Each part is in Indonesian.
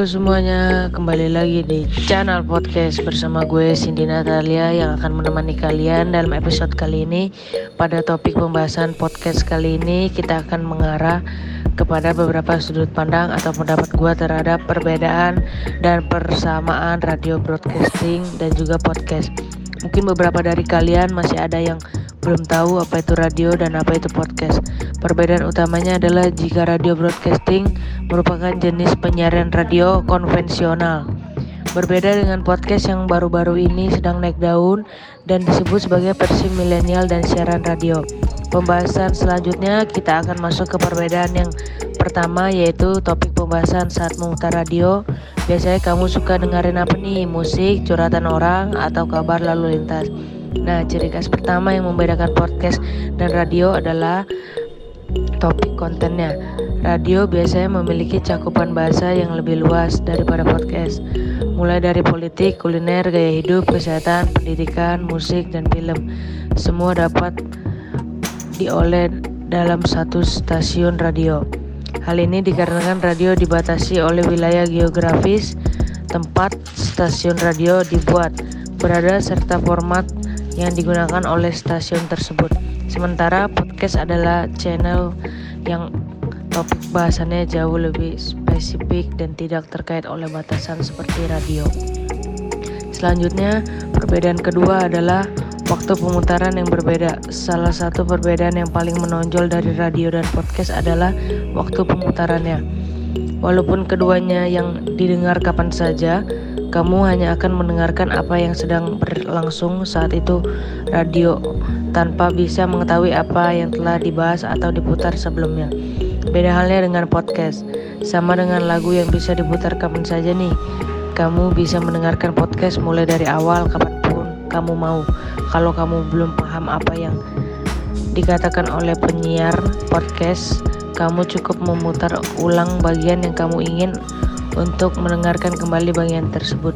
Halo semuanya, kembali lagi di channel podcast bersama gue Cindy Natalia yang akan menemani kalian dalam episode kali ini. Pada topik pembahasan podcast kali ini, kita akan mengarah kepada beberapa sudut pandang atau pendapat gue terhadap perbedaan dan persamaan radio broadcasting dan juga podcast. Mungkin beberapa dari kalian masih ada yang belum tahu apa itu radio dan apa itu podcast. Perbedaan utamanya adalah jika radio broadcasting merupakan jenis penyiaran radio konvensional. Berbeda dengan podcast yang baru-baru ini sedang naik daun dan disebut sebagai versi milenial dan siaran radio. Pembahasan selanjutnya kita akan masuk ke perbedaan yang pertama yaitu topik pembahasan saat memutar radio. Biasanya kamu suka dengerin apa nih? Musik, curhatan orang, atau kabar lalu lintas? Nah, ciri khas pertama yang membedakan podcast dan radio adalah topik kontennya. Radio biasanya memiliki cakupan bahasa yang lebih luas daripada podcast, mulai dari politik, kuliner, gaya hidup, kesehatan, pendidikan, musik, dan film. Semua dapat dioleh dalam satu stasiun radio. Hal ini dikarenakan radio dibatasi oleh wilayah geografis tempat stasiun radio dibuat, berada serta format yang digunakan oleh stasiun tersebut. Sementara podcast adalah channel yang topik bahasannya jauh lebih spesifik dan tidak terkait oleh batasan seperti radio. Selanjutnya, perbedaan kedua adalah waktu pemutaran yang berbeda. Salah satu perbedaan yang paling menonjol dari radio dan podcast adalah waktu pemutarannya. Walaupun keduanya yang didengar kapan saja, kamu hanya akan mendengarkan apa yang sedang berlangsung saat itu radio tanpa bisa mengetahui apa yang telah dibahas atau diputar sebelumnya. Beda halnya dengan podcast. Sama dengan lagu yang bisa diputar kapan saja nih. Kamu bisa mendengarkan podcast mulai dari awal kapan pun kamu mau. Kalau kamu belum paham apa yang dikatakan oleh penyiar podcast, kamu cukup memutar ulang bagian yang kamu ingin untuk mendengarkan kembali bagian tersebut.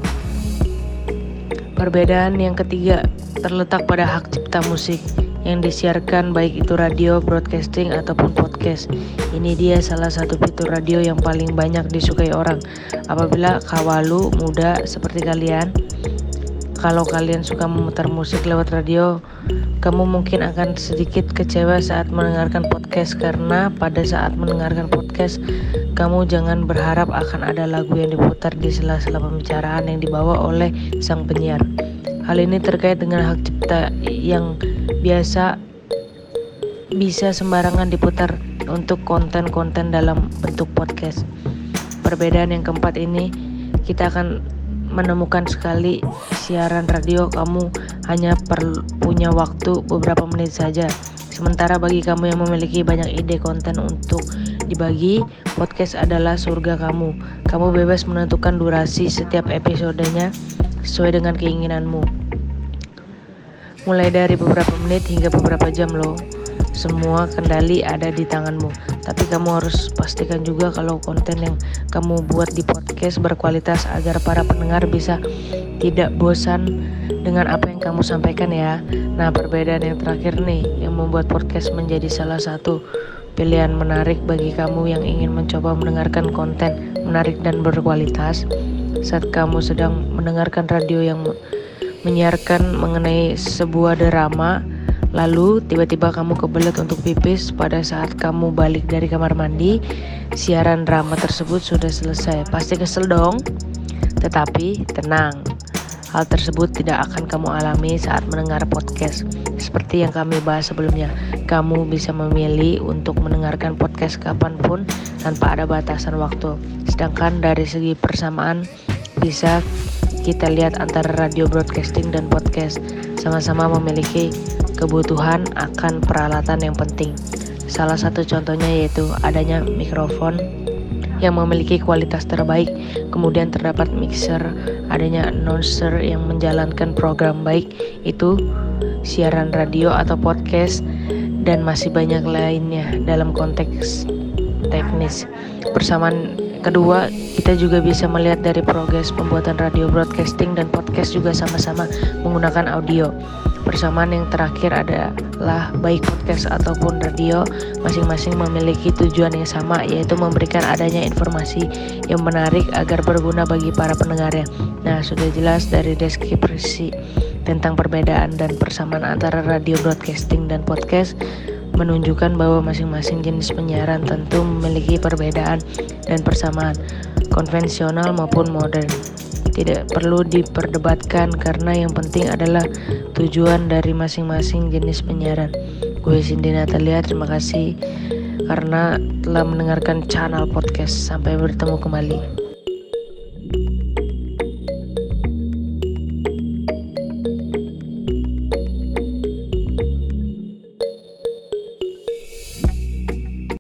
Perbedaan yang ketiga terletak pada hak cipta musik yang disiarkan baik itu radio, broadcasting ataupun podcast. Ini dia salah satu fitur radio yang paling banyak disukai orang. Apabila kawalu muda seperti kalian, kalau kalian suka memutar musik lewat radio, kamu mungkin akan sedikit kecewa saat mendengarkan podcast karena pada saat mendengarkan podcast kamu jangan berharap akan ada lagu yang diputar di sela-sela pembicaraan yang dibawa oleh sang penyiar. Hal ini terkait dengan hak cipta yang biasa bisa sembarangan diputar untuk konten-konten dalam bentuk podcast. Perbedaan yang keempat ini kita akan menemukan sekali siaran radio kamu hanya perlu punya waktu beberapa menit saja. Sementara bagi kamu yang memiliki banyak ide konten untuk dibagi, podcast adalah surga kamu. Kamu bebas menentukan durasi setiap episodenya sesuai dengan keinginanmu. Mulai dari beberapa menit hingga beberapa jam loh. Semua kendali ada di tanganmu. Tapi kamu harus pastikan juga kalau konten yang kamu buat di podcast berkualitas agar para pendengar bisa tidak bosan dengan apa yang kamu sampaikan ya. Nah, perbedaan yang terakhir nih yang membuat podcast menjadi salah satu pilihan menarik bagi kamu yang ingin mencoba mendengarkan konten menarik dan berkualitas saat kamu sedang mendengarkan radio yang menyiarkan mengenai sebuah drama Lalu tiba-tiba kamu kebelet untuk pipis pada saat kamu balik dari kamar mandi, siaran drama tersebut sudah selesai. Pasti kesel dong. Tetapi tenang, hal tersebut tidak akan kamu alami saat mendengar podcast. Seperti yang kami bahas sebelumnya, kamu bisa memilih untuk mendengarkan podcast kapan pun tanpa ada batasan waktu. Sedangkan dari segi persamaan bisa kita lihat antara radio broadcasting dan podcast sama-sama memiliki kebutuhan akan peralatan yang penting. Salah satu contohnya yaitu adanya mikrofon yang memiliki kualitas terbaik, kemudian terdapat mixer, adanya announcer yang menjalankan program baik, itu siaran radio atau podcast dan masih banyak lainnya dalam konteks teknis. Persamaan kedua, kita juga bisa melihat dari progres pembuatan radio broadcasting dan podcast juga sama-sama menggunakan audio. Persamaan yang terakhir adalah baik podcast ataupun radio masing-masing memiliki tujuan yang sama yaitu memberikan adanya informasi yang menarik agar berguna bagi para pendengarnya. Nah, sudah jelas dari deskripsi tentang perbedaan dan persamaan antara radio broadcasting dan podcast menunjukkan bahwa masing-masing jenis penyiaran tentu memiliki perbedaan dan persamaan konvensional maupun modern tidak perlu diperdebatkan karena yang penting adalah tujuan dari masing-masing jenis penyiaran. Gue Cindy Natalia, terima kasih karena telah mendengarkan channel podcast. Sampai bertemu kembali.